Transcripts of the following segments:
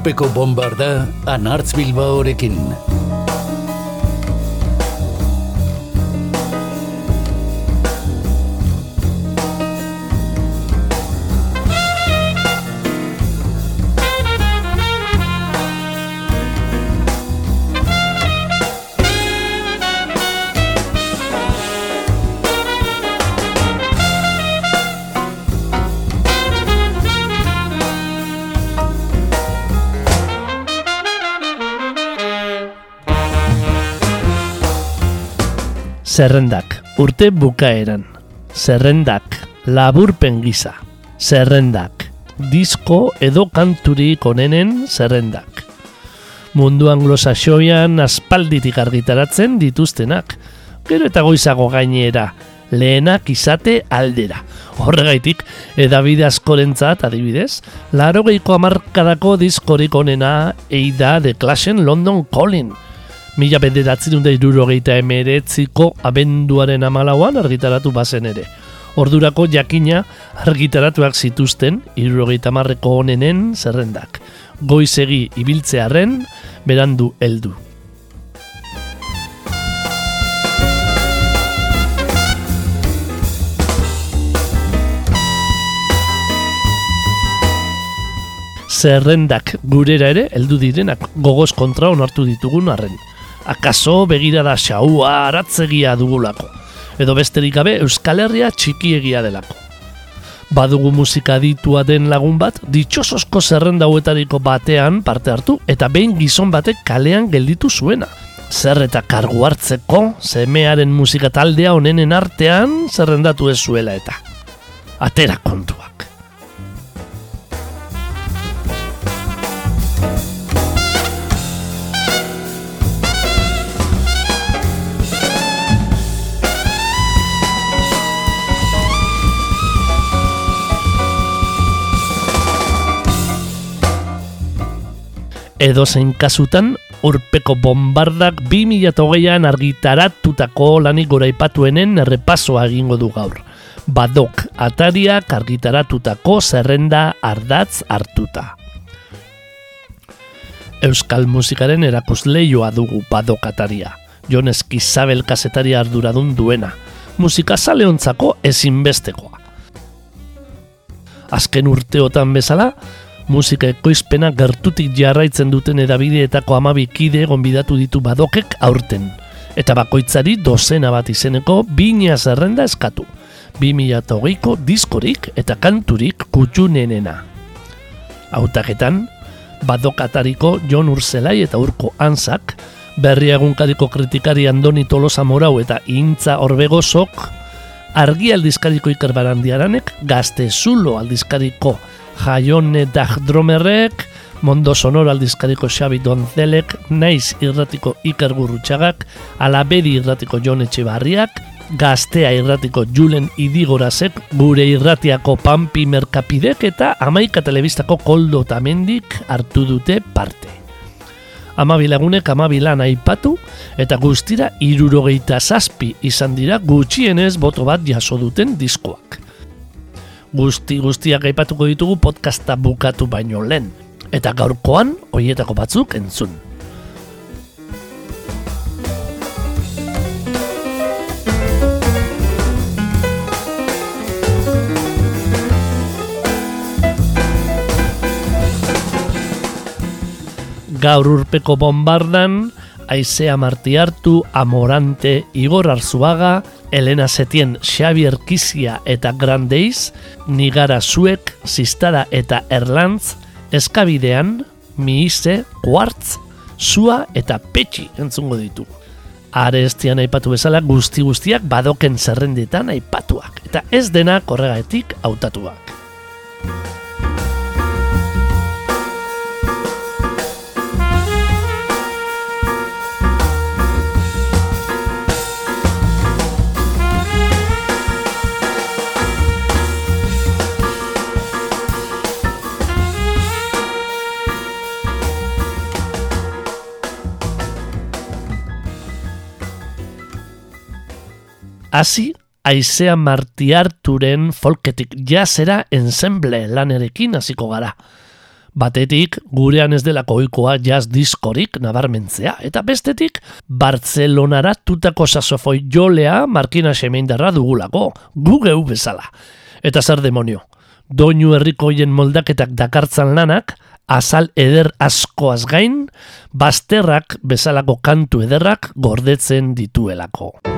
urpeko bombarda anartz bilbaorekin. Zerrendak, urte bukaeran. Zerrendak, laburpen gisa. Zerrendak, disko edo kanturik onenen zerrendak. Mundu anglosaxoian aspalditik argitaratzen dituztenak. Gero eta goizago gainera, lehenak izate aldera. Horregaitik, edabide askorentzat adibidez, laro geiko amarkadako diskorik onena eida de klasen London Calling. Mila benderatzen da irurogeita emeretziko abenduaren amalauan argitaratu bazen ere. Ordurako jakina argitaratuak zituzten irurogeita marreko onenen zerrendak. Goizegi ibiltzearen berandu heldu. Zerrendak gurera ere heldu direnak gogoz kontra onartu ditugun arren akaso begirada xaua aratzegia dugulako, edo besterik gabe Euskal Herria txikiegia delako. Badugu musika ditua den lagun bat, ditxososko zerrenda hauetariko batean parte hartu, eta behin gizon batek kalean gelditu zuena. Zer eta kargu hartzeko, semearen musika taldea onenen artean zerrendatu ez zuela eta. Atera kontua. Edo zein kasutan, urpeko bombardak 2008an argitaratutako lanik gora ipatuenen errepasoa egingo du gaur. Badok atariak argitaratutako zerrenda ardatz hartuta. Euskal musikaren erakusleioa dugu badok ataria. Jon Eskizabel kasetaria arduradun duena. Musika zaleontzako ezinbestekoa. Azken urteotan bezala, musika ekoizpena gertutik jarraitzen duten edabideetako amabikide gonbidatu ditu badokek aurten. Eta bakoitzari dozena bat izeneko bina zerrenda eskatu. 2008ko diskorik eta kanturik kutxunenena. Autaketan, badokatariko Jon Urzelai eta Urko Anzak, berri egunkadiko kritikari Andoni Tolosa Morau eta Intza Orbegosok, argi aldizkariko ikerbarandiaranek, gazte zulo aldizkariko jaione dromerrek, mondo sonor aldizkariko Xabi Donzelek, naiz irratiko Iker Gurrutxagak, alabedi irratiko Jon Etxebarriak, gaztea irratiko Julen Idigorazek, gure irratiako Pampi Merkapidek eta Amaika Telebistako Koldo Tamendik hartu dute parte. Amabilagunek amabilan aipatu eta guztira irurogeita zazpi izan dira gutxienez boto bat jaso duten diskoak guzti guztiak aipatuko ditugu podcasta bukatu baino lehen. Eta gaurkoan, hoietako batzuk entzun. Gaur urpeko bombardan, Aizea Martiartu, Amorante, Igor Arzuaga, Elena Setien, Xavier Kizia eta Grandeiz, Nigara Zuek, Sistara eta Erlantz, Eskabidean, Miise, Quartz, Sua eta Petxi entzungo ditu. Are estian aipatu bezala guzti guztiak badoken zerrendetan aipatuak, eta ez dena korregaetik hautatuak. Hasi aizea martiarturen folketik jazera ensemble lanerekin hasiko gara. Batetik, gurean ez delako oikoa jazz diskorik nabarmentzea, eta bestetik, Bartzelonara tutako sasofoi jolea markina semeindarra dugulako, gugeu bezala. Eta zer demonio, doinu herrikoien moldaketak dakartzan lanak, azal eder askoaz gain, bazterrak bezalako kantu ederrak gordetzen dituelako.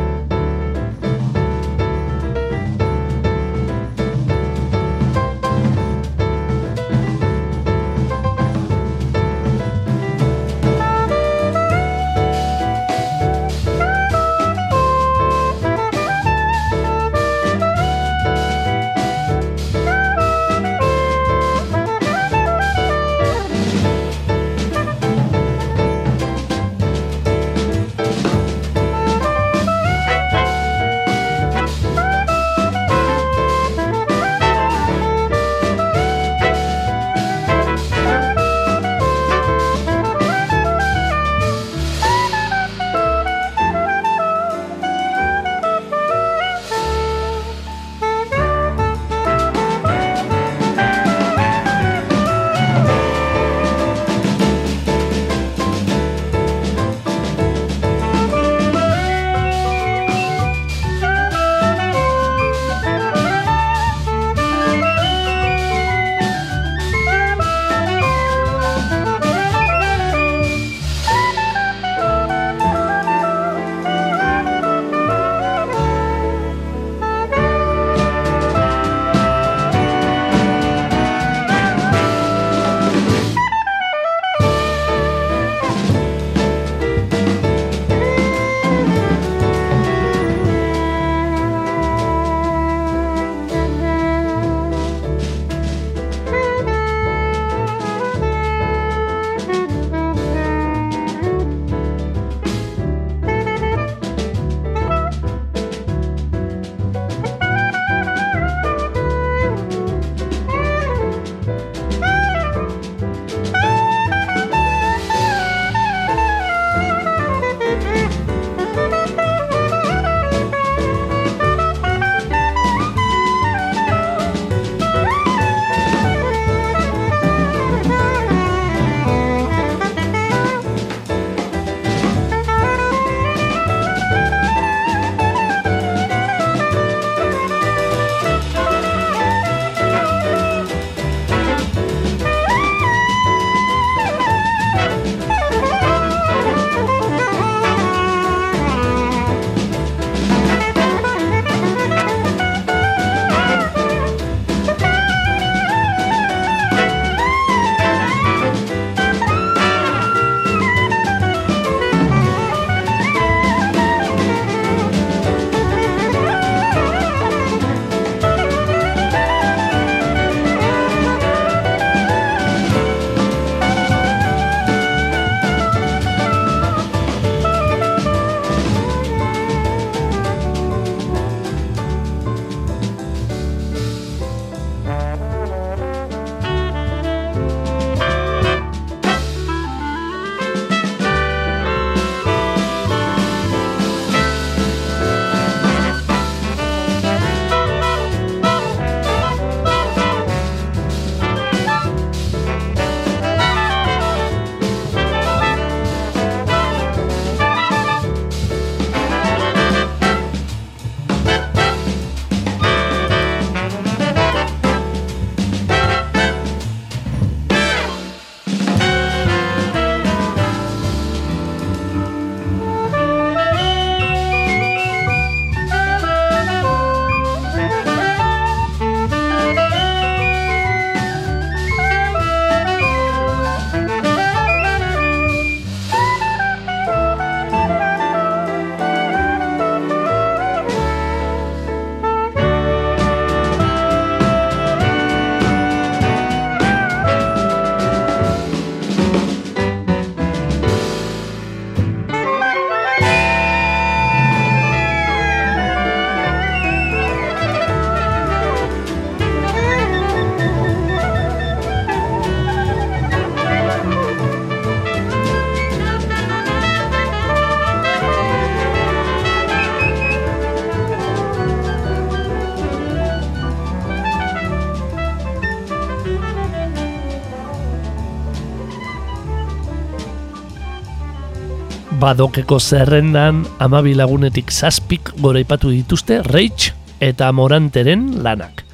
Badokeko zerrendan amabi lagunetik zazpik goraipatu dituzte Reich eta Moranteren lanak.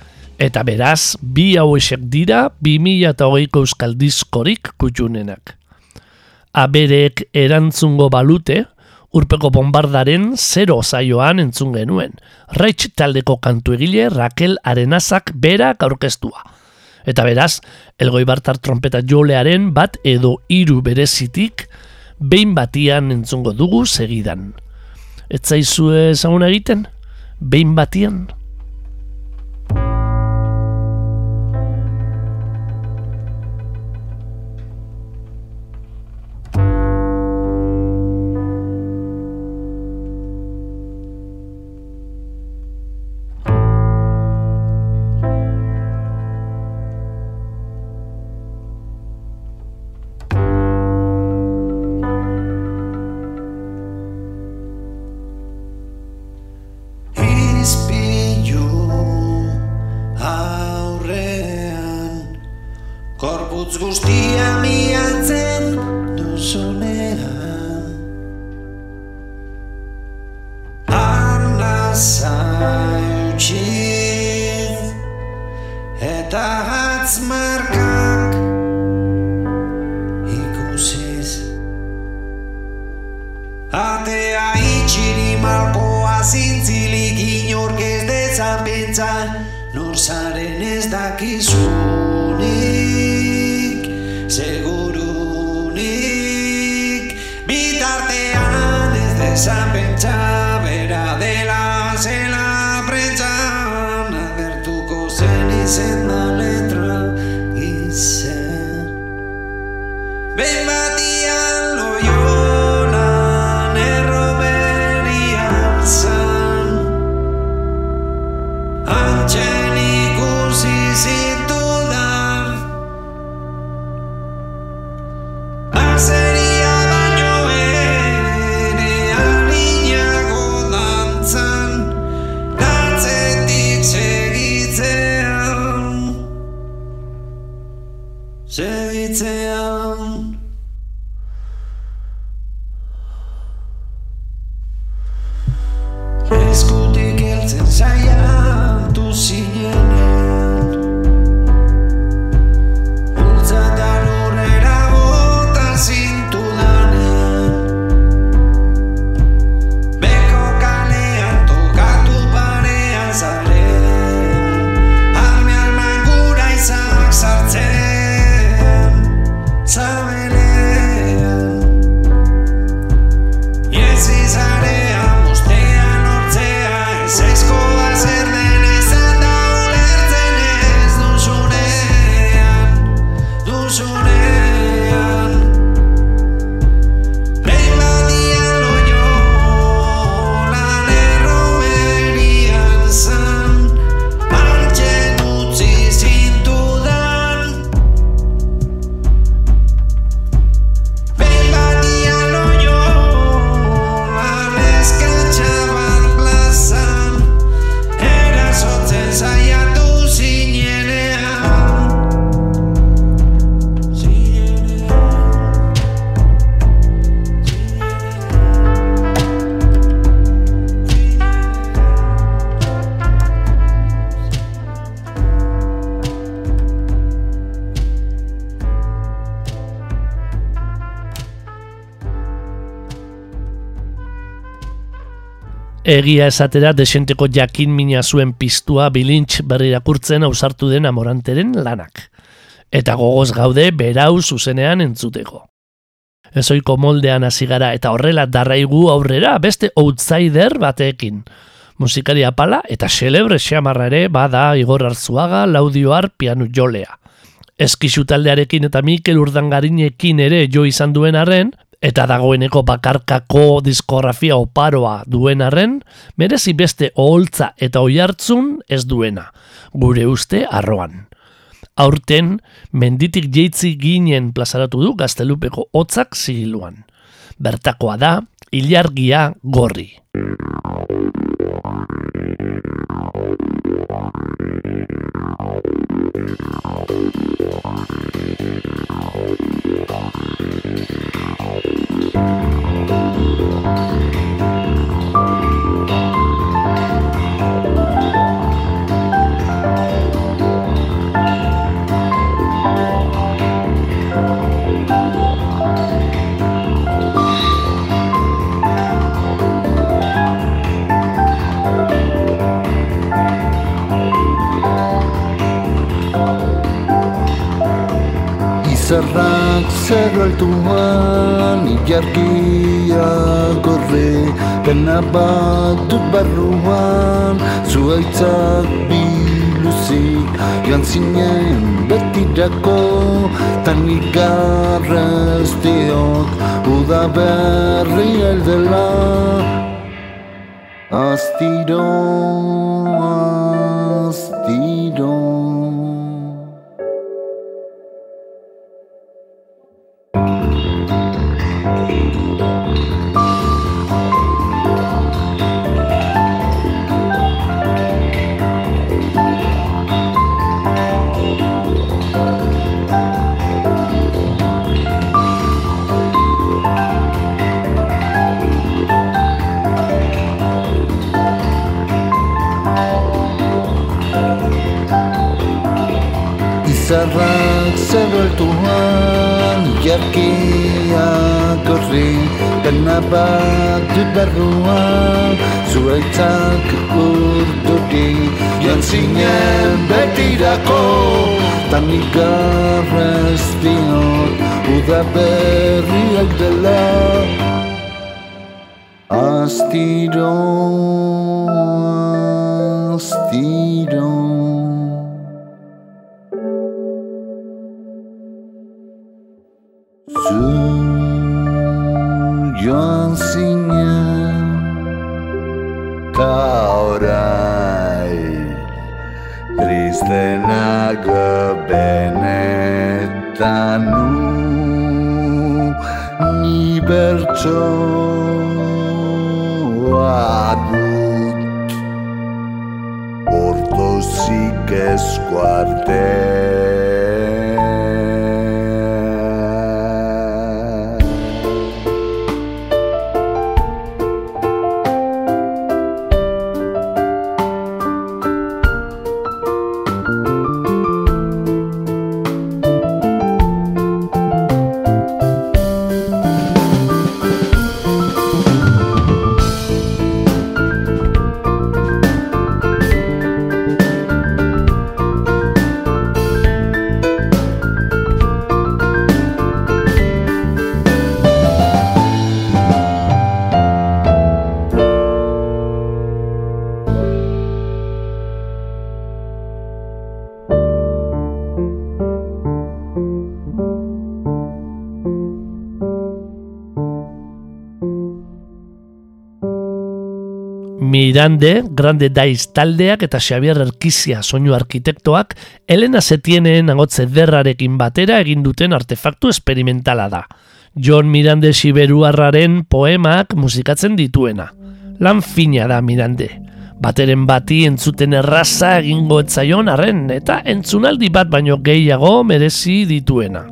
Eta beraz, bi hauesek dira 2008ko euskal diskorik kutxunenak. Aberek erantzungo balute, urpeko bombardaren zero zaioan entzun genuen. Reich taldeko kantu egile Raquel Arenazak berak aurkeztua. Eta beraz, elgoi bartar trompeta jolearen bat edo hiru berezitik, behin batian entzungo dugu segidan. Ez zaizue ezagun egiten? Behin batian? Deitzean Egia esatera desenteko jakin mina zuen piztua bilintx berri irakurtzen ausartu den amoranteren lanak. Eta gogoz gaude berau zuzenean entzuteko. Ezoiko moldean hasi gara eta horrela darraigu aurrera beste outsider batekin. Musikari apala eta celebre xamarra ere bada igor hartzuaga laudioar pianu jolea. Eskizu taldearekin eta Mikel Urdangarinekin ere jo izan duen arren, eta dagoeneko bakarkako diskografia oparoa duen arren, merezi beste oholtza eta oihartzun ez duena, gure uste arroan. Aurten, menditik jeitzi ginen plazaratu du gaztelupeko hotzak zigiluan. Bertakoa da, ilargia gorri. Thank you. Izarrak zer altuan Iarkia gorre Pena bat dut barruan Zuaitzak biluzik Joan zinen betirako Tan ikarrez diot Uda berri eldela Astiro, astiro Tan ikarrez diot Uda berriak dela Mirande, Grande Daiz taldeak eta Xavier Erkizia soinu arkitektoak Elena Setienen agotze derrarekin batera egin duten artefaktu esperimentala da. John Mirande Siberuarraren poemak musikatzen dituena. Lan fina da Mirande. Bateren bati entzuten erraza egingo etzaion arren eta entzunaldi bat baino gehiago merezi dituena.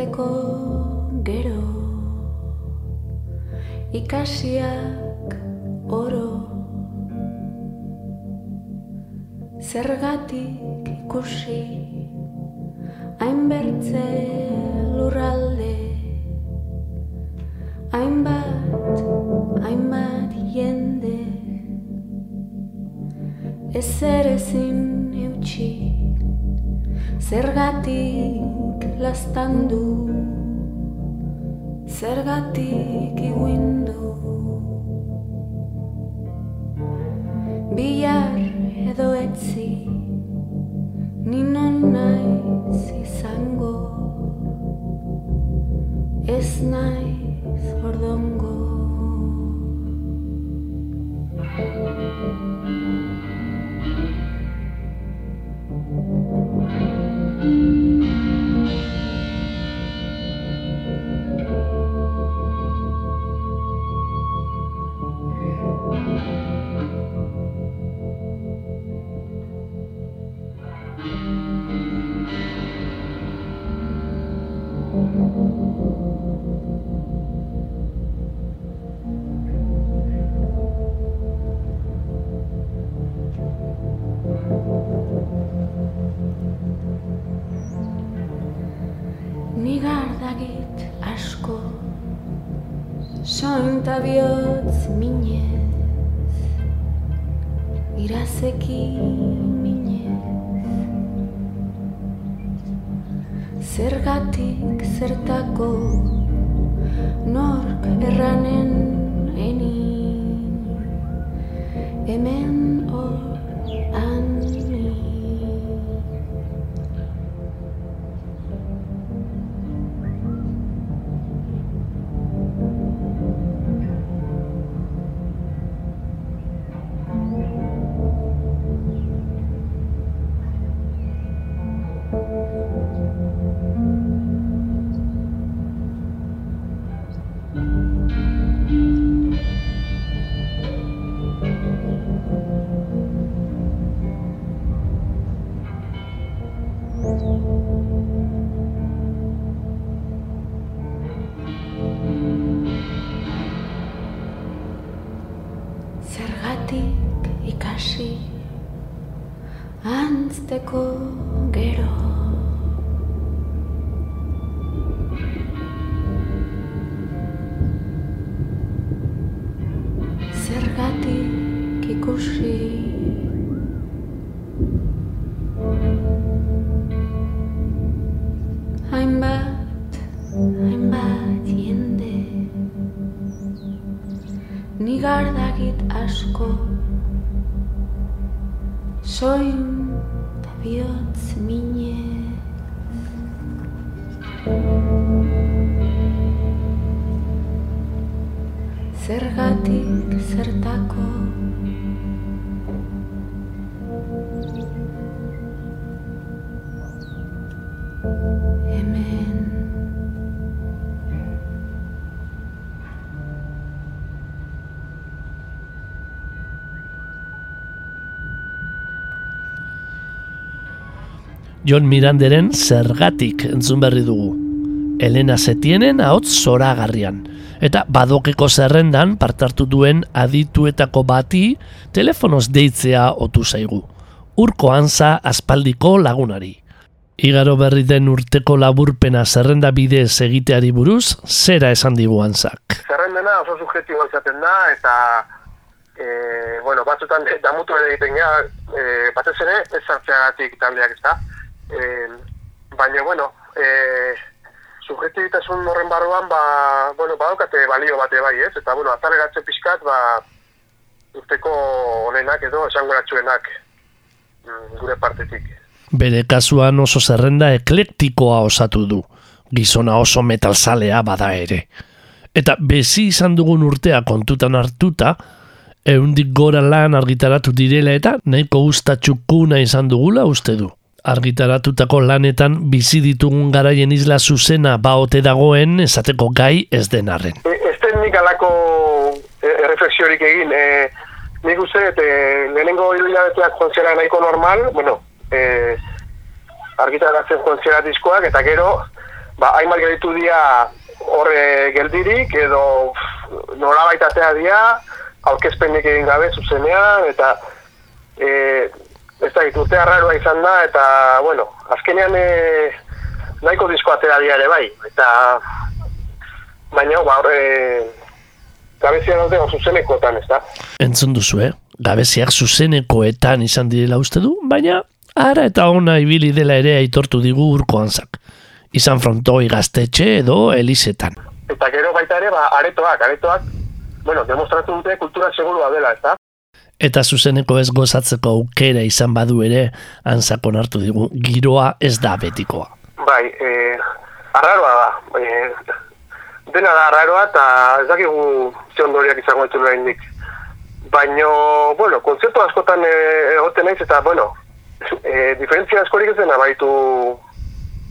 Antzteko gero. Ikasiak oro. Zergatik ikusi hainbertze lurralde. Hainbat, hainbat jende. Ezer ezin eutxi Zergatik lastandu Zergatik iguindu Biar edo etzi Ninon naiz izango. Ez naiz Soin ta bihotz minez. Zergatik zertako Jon Miranderen zergatik entzun berri dugu. Elena Setienen ahots zoragarrian. Eta badokeko zerrendan partartu duen adituetako bati telefonoz deitzea otu zaigu. Urko anza aspaldiko lagunari. Igaro berri den urteko laburpena zerrenda bidez egiteari buruz, zera esan digu anzak. zerrendena oso subjektiboa izaten da, eta e, bueno, batzutan damutu ere egiten gara, e, batez ere ez sartzeagatik taldeak ez da. E, baina, bueno, e, subjektibitasun horren barruan, ba, bueno, badaukate balio bate bai, ez? Eta, bueno, azaleratze pixkat, ba, urteko honenak edo esangoratsuenak mm, gure partetik. Bere kasuan oso zerrenda eklektikoa osatu du. Gizona oso metalzalea bada ere. Eta bezi izan dugun urtea kontutan hartuta, eundik gora lan argitaratu direla eta nahiko gustatxukuna izan dugula uste du. Argitaratutako lanetan bizi ditugun garaien isla zuzena baote dagoen esateko gai ez den arren. E, ez den nik alako e, erreflexiorik egin. E, nik uste, e, lehenengo hilabeteak joan zera nahiko normal, bueno, e, argitaratzen joan zera diskoak, eta gero, ba, hainbat gelditu dira horre geldirik, edo pff, nolabait atea dira, aurkezpenik egin gabe zuzenean, eta e, ez da, urte arraroa izan da, eta, bueno, azkenean e, nahiko disko atera ere bai, eta baina, ba, horre, gabezia daude hor zuzenekotan, ez da? Entzun duzu, eh? Gabeziak zuzenekoetan izan direla uste du, baina ara eta ona ibili dela ere aitortu digu urko hanzak. Izan frontoi gaztetxe edo elizetan. Eta gero baita ere, ba, aretoak, aretoak, bueno, demostratu dute kultura segurua dela, ez da? Eta zuzeneko ez gozatzeko aukera izan badu ere, hanzak onartu digu, giroa ez da betikoa. Bai, e, arraroa da, e, dena da arraroa, eta ez dakigu ze ondoriak izango ditu oraindik. Baina, bueno, kontzertu askotan e, egoten naiz, eta, bueno, e, diferentzia askorik ez dena baitu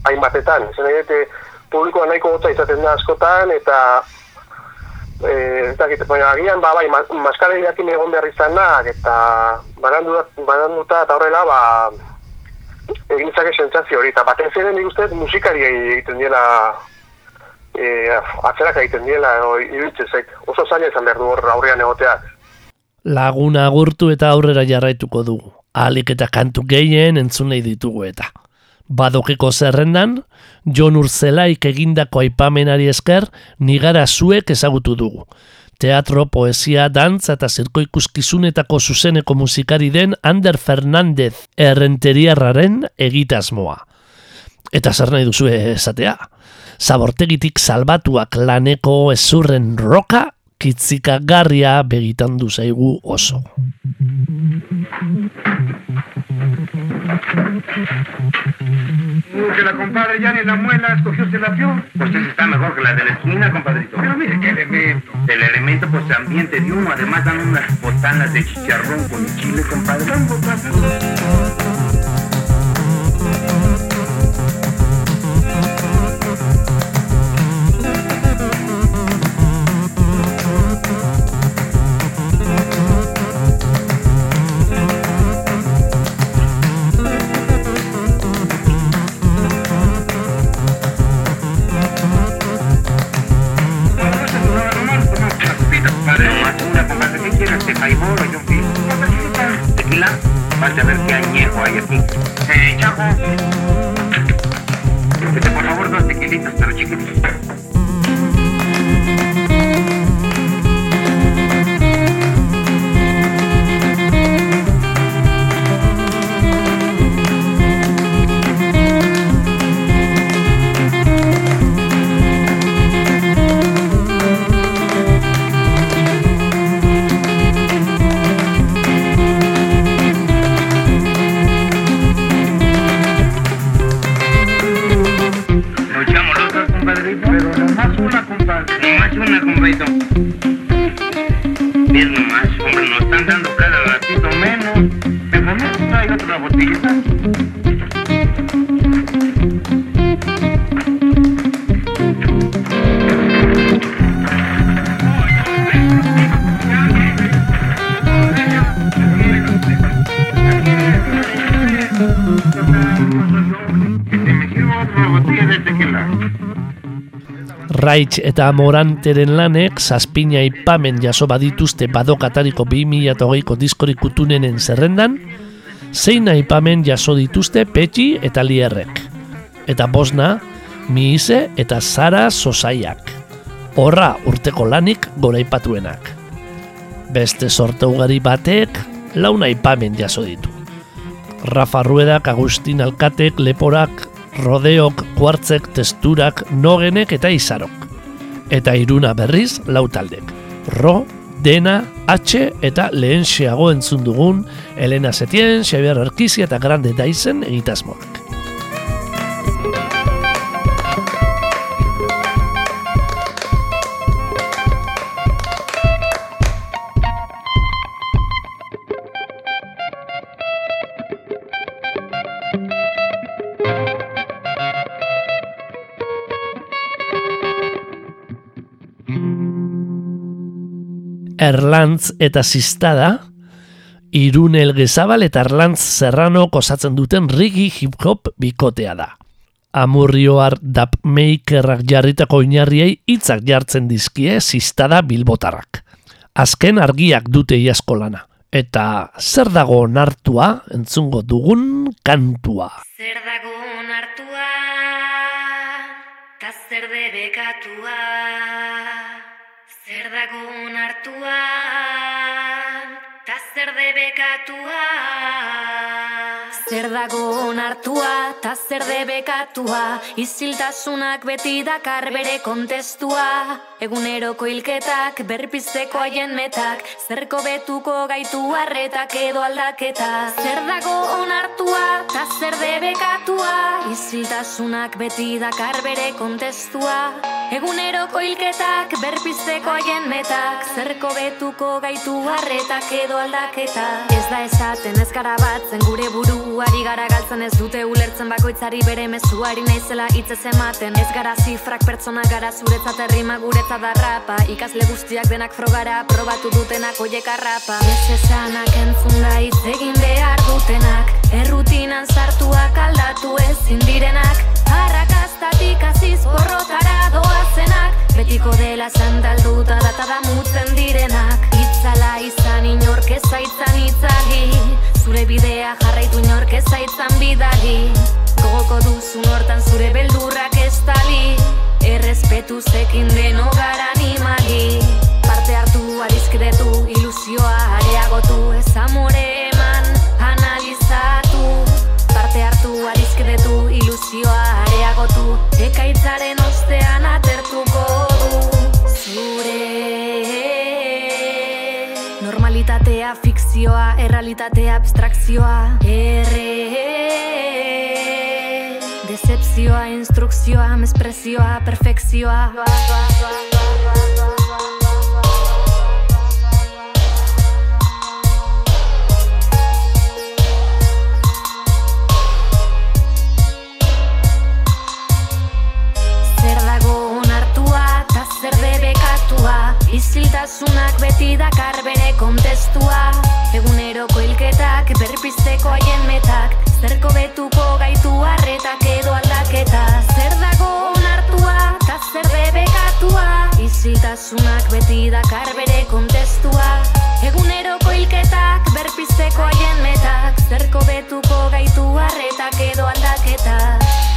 hainbatetan. Dute, publikoa nahiko gotza izaten da askotan, eta e, ez dakit, baina agian, ba, bai, ma, maskalegiakin egon behar izanak, eta bananduta, bananduta eta horrela, ba, egin zake sentsazio hori, eta batez ere nik uste musikari egiten diela e, atzerak egiten diela, edo iruditzen zait. Oso zaila izan behar du hor aurrean egoteak. Laguna agurtu eta aurrera jarraituko dugu. Alik eta kantu gehien entzun nahi ditugu eta. Badokeko zerrendan, Jon Urzelaik egindako aipamenari esker, nigara zuek ezagutu dugu. Teatro, poesia, dantza eta zirko ikuskizunetako zuzeneko musikari den Ander Fernandez errenteriarraren egitasmoa. Eta zer nahi duzu esatea? Zabortegitik salbatuak laneko ezurren roka kitzikagarria begitan du zaigu oso. Que la compadre ya ni la muela escogió se la. Pues esa está mejor que la de la esquina, compadrito. Pero mire qué elemento. El elemento, pues se ambiente de uno. Además dan unas botanas de chicharrón con chile, compadre. Una copa de quieres de Jaimoro y un piso. Tequila, vas a ver qué añejo hay aquí. Eh, chavo. Este, por favor, dos tequilitos, pero chiquititos. Raitz eta Moranteren lanek zazpina ipamen jaso badituzte badokatariko 2008ko diskorik kutunenen zerrendan, zein aipamen jaso dituzte Petxi eta Lierrek. Eta bosna, Miise eta Sara Sosaiak. Horra urteko lanik goraipatuenak. Beste sorte ugari batek launa aipamen jaso ditu. Rafa Ruedak, Agustin Alkatek, Leporak, Rodeok, Kuartzek, Testurak, Nogenek eta Izarok. Eta iruna berriz lau taldek. Ro, Dena, H eta lehen xeago entzun dugun Elena Setien, Xavier Arkizia eta Grande Daizen egitasmoak. Erlantz eta Sistada, Irune Elgezabal eta Erlantz Serrano osatzen duten rigi hip-hop bikotea da. Amurrioar dapmakerrak jarritako oinarriei hitzak jartzen dizkie Sistada bilbotarrak. Azken argiak dute iazko lana. Eta zer dago onartua entzungo dugun kantua. Zer dago onartua, ta zer debekatua. Zer dago onartua, ta zer debekatua. Zer dago onartua, ta zer debekatua. Iziltasunak beti dakar bere kontestua. Eguneroko hilketak, berpizteko haien metak. Zerko betuko gaitu harretak edo aldaketa. Zer dago onartua, ta zer debekatua. Iziltasunak beti dakar bere kontestua. Eguneroko hilketak, berpizteko haien metak. Zerko betuko gaitu harretak edo aldaketa. Ez da esaten ez gara batzen gure buruari gara galtzen ez dute ulertzen bakoitzari bere mezuari naizela hitz ez ematen. Ez gara zifrak pertsona gara zuretzat errima guretzat da rapa. Ikasle guztiak denak frogara probatu dutenak oiek arrapa. Ez esanak entzun da hitz egin behar dutenak. Errutinan sartuak aldatu ezin direnak. Arrakastatik aziz porrotara doazenak. Betiko dela sandalduta data da direnak Itzala izan inork itzali Zure bidea jarraitu inork ezaitzan bidali. Gogoko duzun hortan zure beldurrak ez tali. Errespetu zekin deno gara animali. Parte hartu adizkedetu ilusioa areagotu ez amore errealitatea abstrakzioa Erre Decepzioa, instrukzioa, mesprezioa, perfekzioa Iziltasunak beti dakar bere kontestua. Eguneroko hilketak, berpizteko haien metak. Zerko betuko gaitu harretak edo aldaketa. Zer dago onartua, ta zer debekatua? Iziltasunak beti dakar bere kontestua. Eguneroko hilketak, berpizteko haien metak. Zerko betuko gaitu harretak edo aldaketa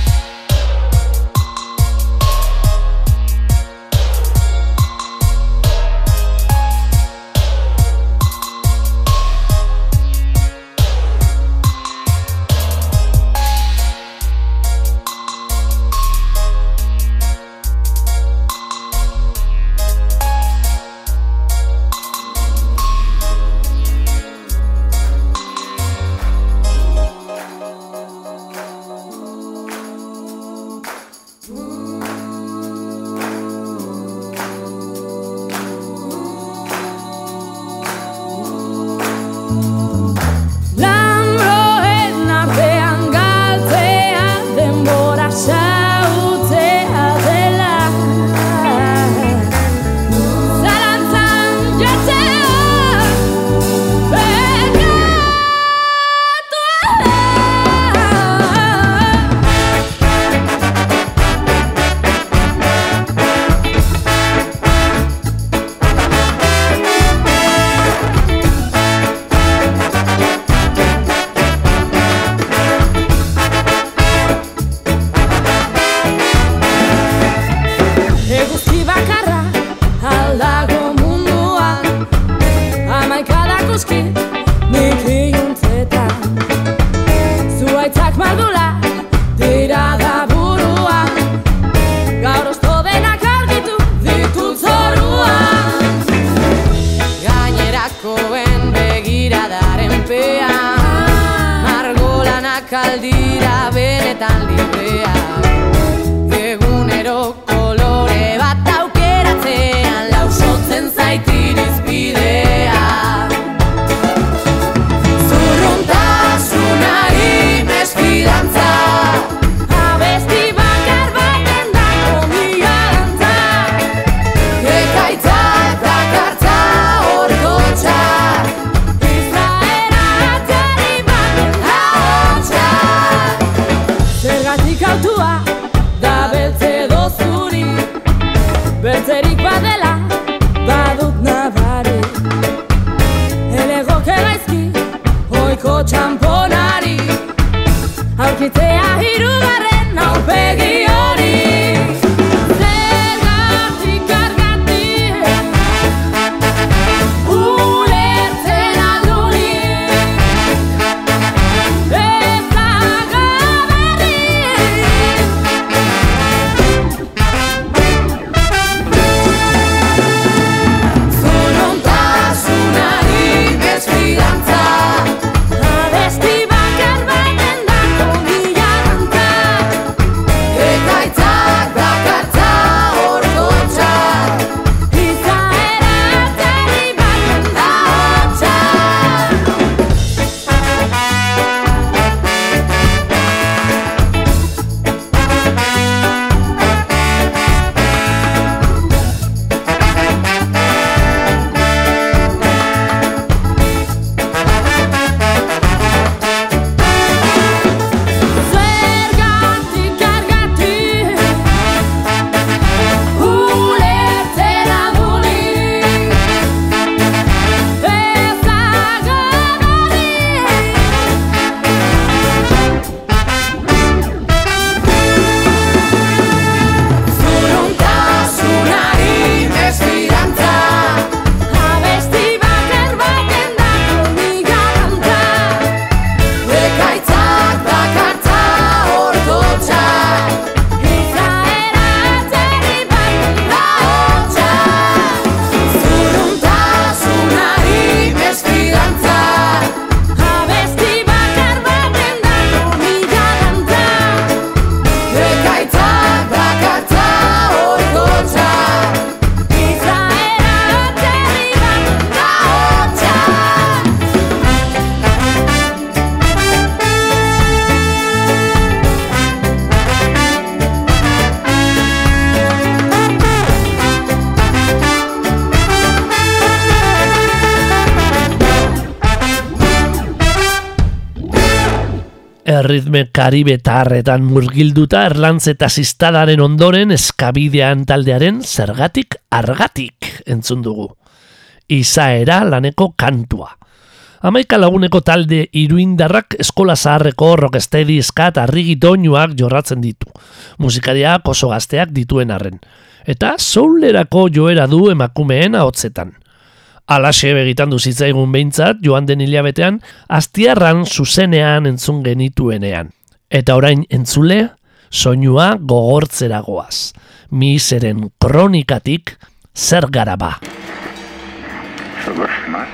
Erritme karibetarretan murgilduta erlantz eta ziztadaren ondoren eskabidean taldearen zergatik argatik entzun dugu. Izaera laneko kantua. Hamaika laguneko talde iruindarrak eskola zaharreko rocksteady skat arrigi doinuak jorratzen ditu. Musikariak oso gazteak dituen arren. Eta soulerako joera du emakumeen ahotzetan. Alaxe begitan du zitzaigun behintzat, joan den hilabetean, aztiarran zuzenean entzun genituenean. Eta orain entzule, soinua gogortzera goaz. Miseren kronikatik zer garaba. Zobos mat,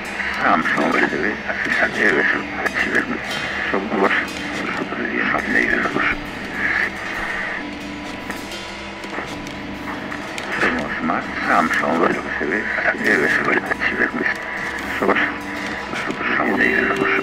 Armstrong lo que se ve, a de sobre la chivernes, sobre, sobre, sobre,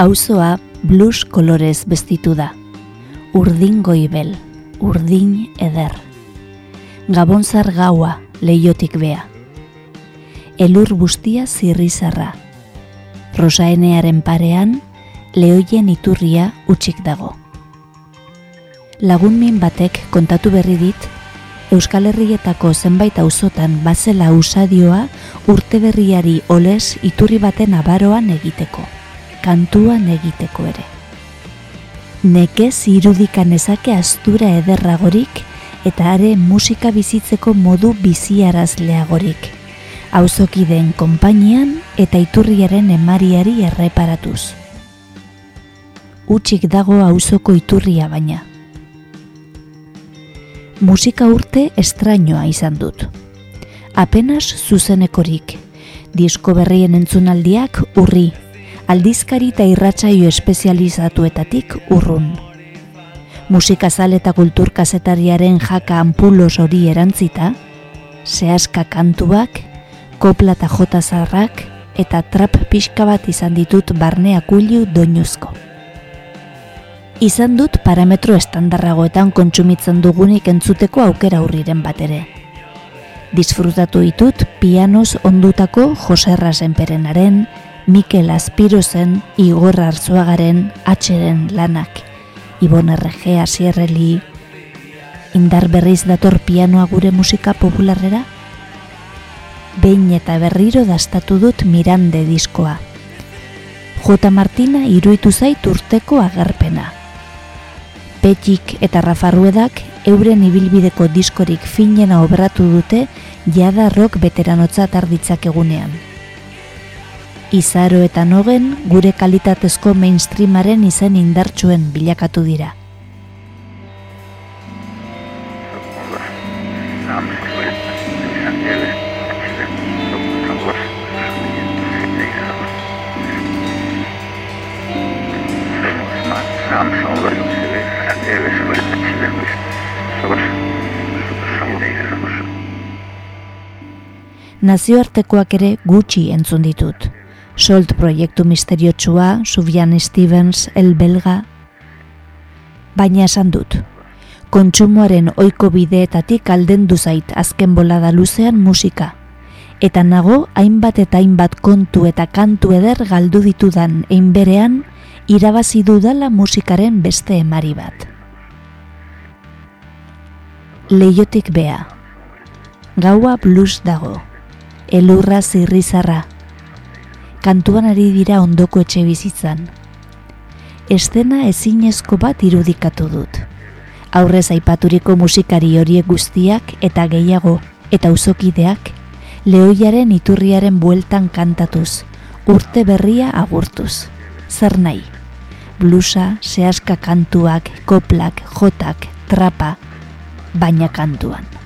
Auzoa blues kolorez bestitu da. Urdin goibel, urdin eder. Gabonzar gaua leiotik bea. Elur bustia zirrizarra. Rosaenearen parean, lehoien iturria utxik dago. Lagunmin batek kontatu berri dit, Euskal Herrietako zenbait auzotan bazela usadioa urte berriari oles iturri baten abaroan egiteko kantuan egiteko ere. Nekez irudikan ezake astura ederragorik eta are musika bizitzeko modu biziarazleagorik. Auzokideen konpainian eta iturriaren emariari erreparatuz. Utxik dago auzoko iturria baina. Musika urte estrainoa izan dut. Apenas zuzenekorik, disko berrien entzunaldiak urri, aldizkari eta irratsaio espezializatuetatik urrun. Musikazal eta kulturkazetariaren jaka ampulos hori erantzita, zehaska kantuak, kopla eta jota zarrak eta trap pixka bat izan ditut barnea kuilu doinuzko. Izan dut parametro estandarragoetan kontsumitzen dugunik entzuteko aukera hurriren bat ere. Disfrutatu ditut pianos ondutako Joserra Senperenaren, Mikel Aspirozen, Igor Arzuagaren, atxeren lanak, Ibon RG Asierreli, indar berriz dator pianoa gure musika popularrera? Behin eta berriro dastatu dut Mirande diskoa. J. Martina iruitu zait urteko agerpena. Petik eta Rafarruedak euren ibilbideko diskorik finena obratu dute jada rock veteranotza tarditzak egunean. Izaro eta nogen gure kalitatezko mainstreamaren izen indartsuen bilakatu dira. Nazioartekoak ere gutxi entzun ditut. Solt proiektu misteriotsua, Sufjan Stevens, El Belga. Baina esan dut. Kontsumoaren ohiko bideetatik aldendu zait azken bolada luzean musika. Eta nago hainbat eta hainbat kontu eta kantu eder galdu ditudan einberean irabazi dudala musikaren beste emari bat. Leiotik bea. Gaua blues dago. Elurra zirrizarra. Kantuan ari dira ondoko etxe bizitzan. Estena ezinezko bat irudikatu dut. Aurrez aipaturiko musikari horiek guztiak eta gehiago eta uzokideak lehoiaren iturriaren bueltan kantatuz, urte berria agurtuz. Zer nahi? Blusa, sehaska kantuak, koplak, jotak, trapa, baina kantuan.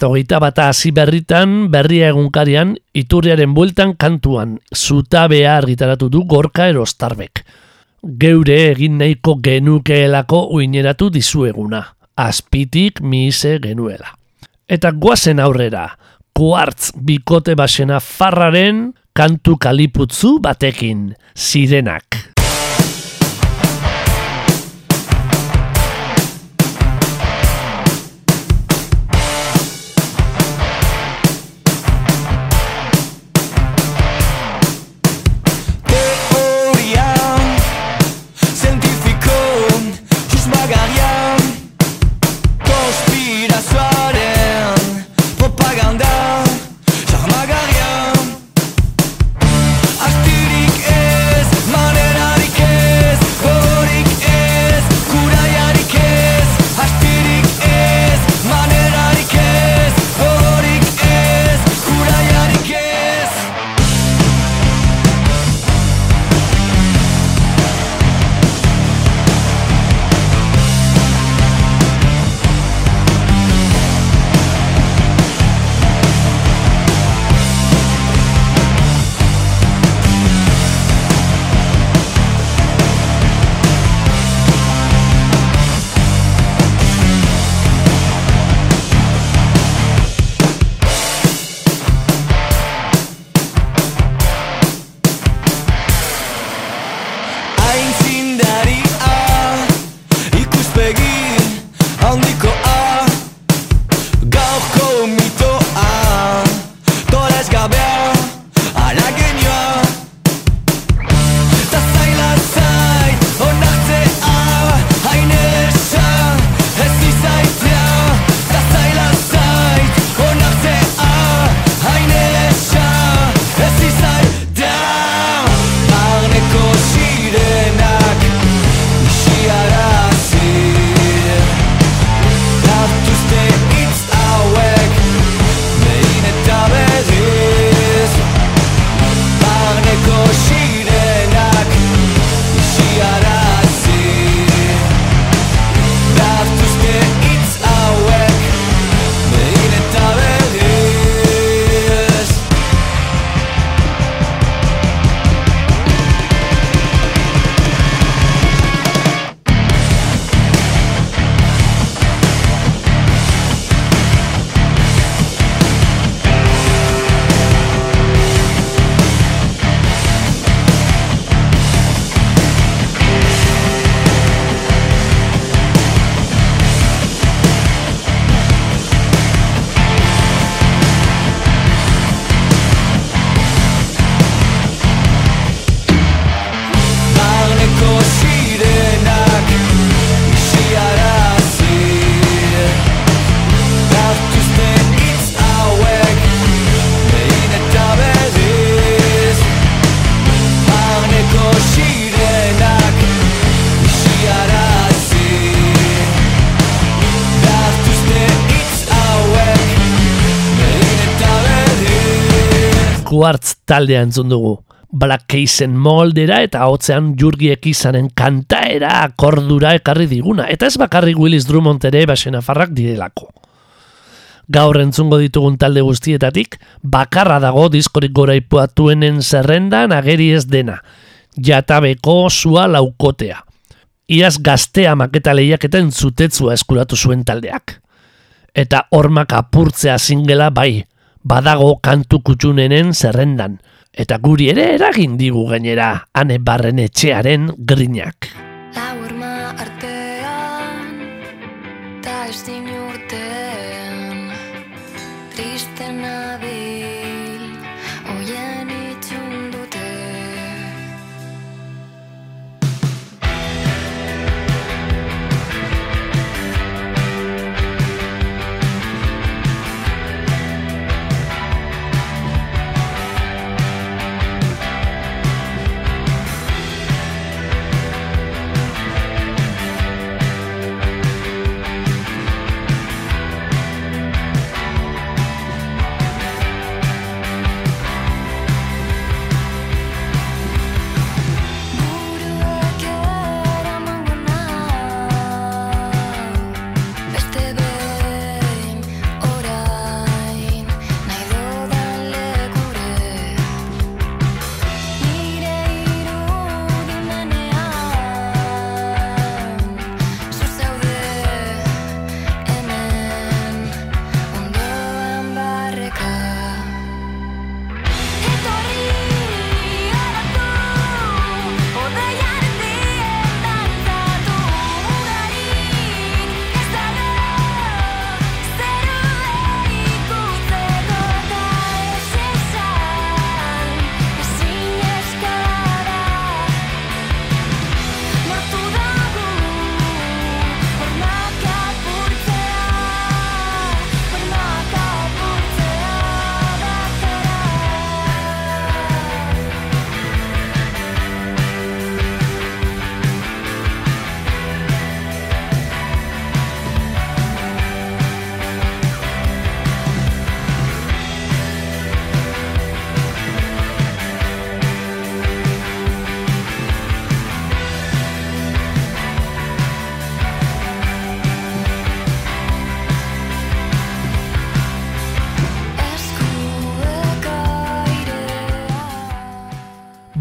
Hogeita bata hasi berritan, berria egunkarian, iturriaren bueltan kantuan, zutabea argitaratu du gorka erostarbek. Geure egin nahiko genukeelako uineratu dizueguna, azpitik mise genuela. Eta guazen aurrera, kuartz bikote basena farraren kantu kaliputzu batekin, sirenak. Quartz taldea entzun dugu. Black Casen moldera eta hotzean jurgiek izanen kantaera akordura ekarri diguna. Eta ez bakarrik Willis Drummond ere basena farrak direlako. Gaur entzungo ditugun talde guztietatik, bakarra dago diskorik gora ipuatuenen zerrendan ageri ez dena. Jatabeko zua laukotea. Iaz gaztea maketa lehiaketen zutetzua eskuratu zuen taldeak. Eta hormak apurtzea zingela bai, badago kantu kutxunenen zerrendan. Eta guri ere eragin digu gainera, ane barren etxearen grinak.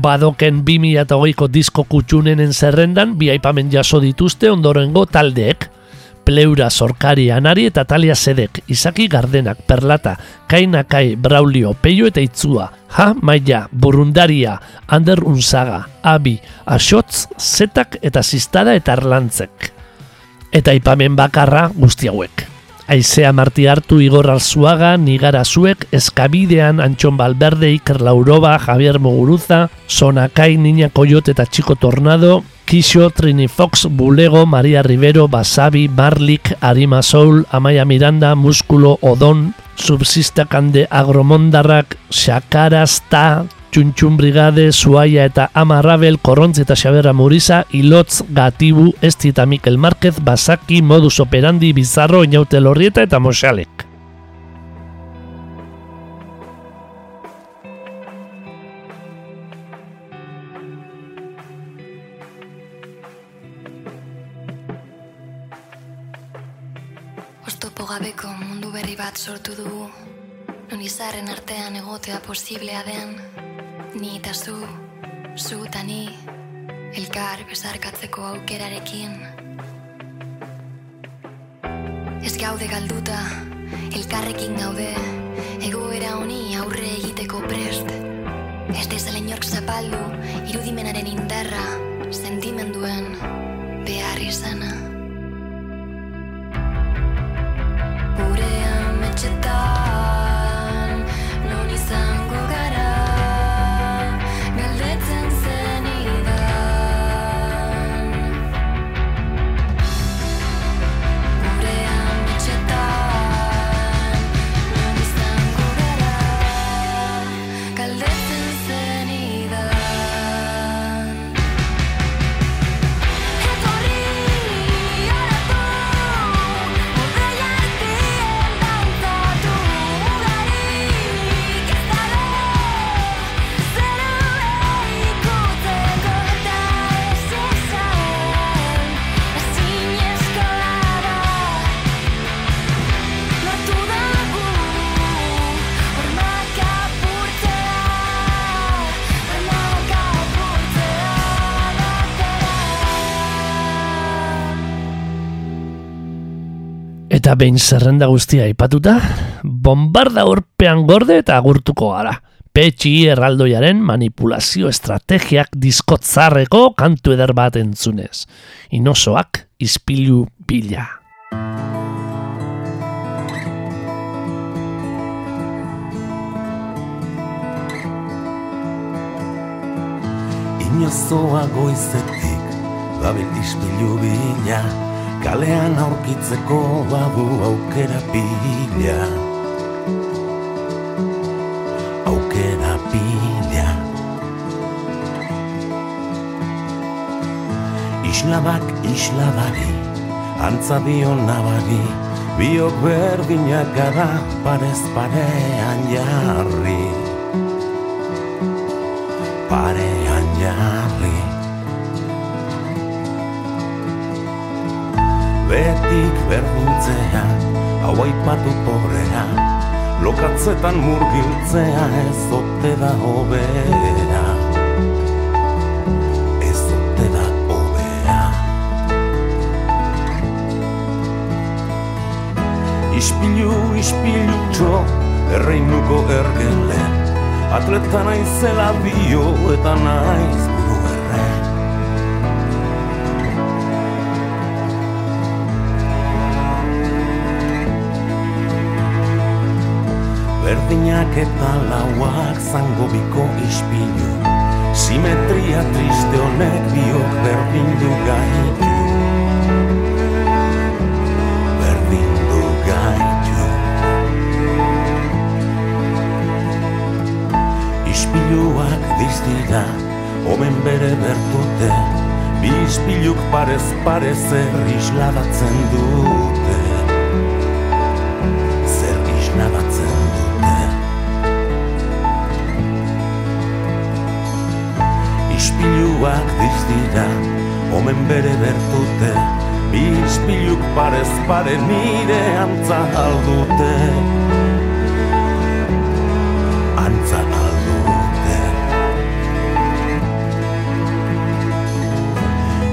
Badoken 2008ko disko kutxunenen zerrendan bi aipamen jaso dituzte ondorengo taldeek. Pleura Zorkari Anari eta Talia Sedek, Izaki Gardenak, Perlata, Kainakai, Braulio, Peio eta Itzua, Ha, Maia, Burundaria, Ander Unzaga, Abi, Asotz, Zetak eta Ziztada eta Arlantzek. Eta aipamen bakarra guzti hauek. Aizea Marti hartu Igor Alzuaga, Nigara Zuek, Eskabidean, Antxon Balberde, Iker Lauroba, Javier Muguruza, Sonakai, Niña Coyote eta Chico Tornado, Kixo, Trini Fox, Bulego, Maria Rivero, Basabi, Marlik, Arima Soul, Amaia Miranda, Muskulo, Odon, Subsista Kande Agromondarrak, Xakaraz, Ta, Txuntxun Brigade, Zuaia eta Amarrabel, Korrontz eta Xaberra Muriza, Ilotz, Gatibu, Esti eta Mikel Márquez, Basaki, Modus Operandi, Bizarro, Inaute Lorrieta eta Moxalek. Oztopo gabeko mundu berri bat sortu dugu Non izarren artean egotea posiblea den Ni eta zu, zu eta ni Elkar besarkatzeko aukerarekin. Ez gaude galduta, elkarrekin gaude Egoera honi aurre egiteko prest. Ez dezala inork zapaldu Irudimenaren indarra Sentimenduen behar izana behin zerrenda guztia aipatuta, bombarda urpean gorde eta agurtuko gara. Petxi erraldoiaren manipulazio estrategiak diskotzarreko kantu eder bat entzunez. Inosoak izpilu bila. Inozoa goizetik, dabil ispilu bila, kalean aurkitzeko badu aukera pila. Aukera pila. Islabak isladari, antza dio nabari, biok berdinak gara parez parean jarri. Parean Betik berdintzea, hau aipatu pobrea, lokatzetan murgiltzea ez ote da hobera. Ez ote da hobera. Ispilu, ispilu txo, erreinuko ergelen, atleta naizela dio eta naiz Berdinak eta lauak zango biko ispilu. Simetria triste honek biok berdindu gaitu. Berdindu gaitu. Ispiluak dizdira, omen bere bertute. Bi ispiluk parez parez zer isladatzen Ispiluak dizdira, omen bere bertute Bi ispiluk parez pare nire antza aldute. Antza aldute.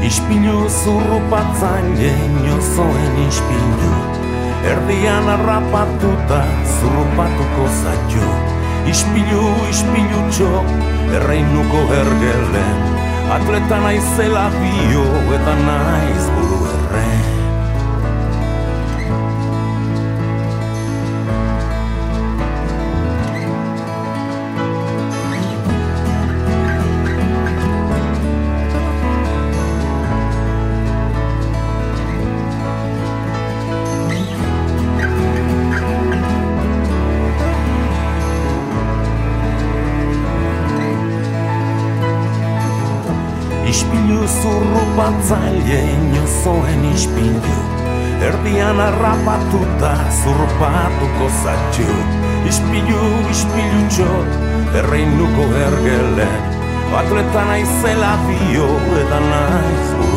Ispilu zurrupatzaile inozoen ispilu Erdian harrapatuta zurrupatuko zaio Ispilu, ispilu txo, erreinuko hergelen Atleta naizela bio eta naiz inozoen ispilu Erdian harrapatuta zurrupatuko zatxu Ispilu, ispilu txo, erreinuko ergelen Atleta naizela dio eta naiz buru